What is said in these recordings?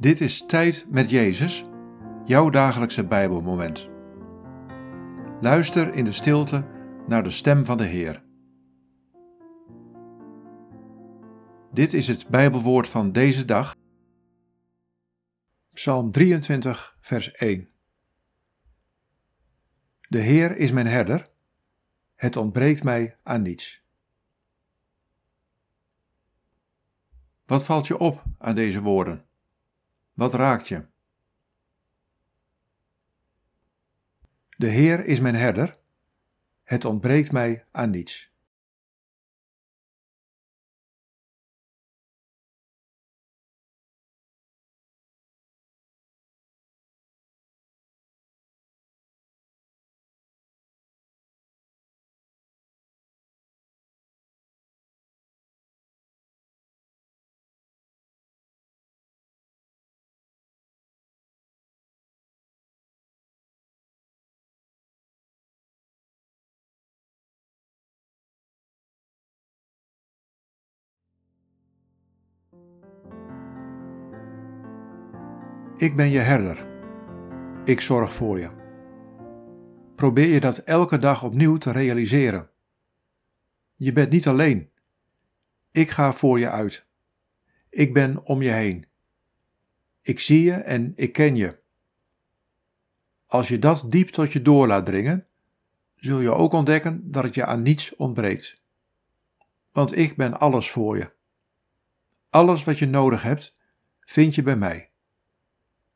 Dit is Tijd met Jezus, jouw dagelijkse Bijbelmoment. Luister in de stilte naar de stem van de Heer. Dit is het Bijbelwoord van deze dag. Psalm 23, vers 1. De Heer is mijn herder, het ontbreekt mij aan niets. Wat valt je op aan deze woorden? Wat raakt je? De Heer is mijn herder, het ontbreekt mij aan niets. Ik ben je herder. Ik zorg voor je. Probeer je dat elke dag opnieuw te realiseren. Je bent niet alleen. Ik ga voor je uit. Ik ben om je heen. Ik zie je en ik ken je. Als je dat diep tot je door laat dringen, zul je ook ontdekken dat het je aan niets ontbreekt. Want ik ben alles voor je. Alles wat je nodig hebt, vind je bij mij.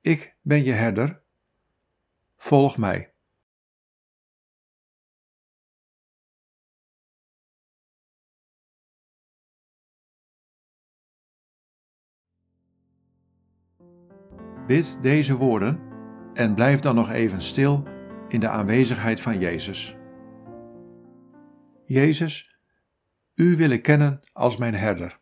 Ik ben je herder. Volg mij. Bid deze woorden en blijf dan nog even stil in de aanwezigheid van Jezus. Jezus, U wil ik kennen als mijn herder.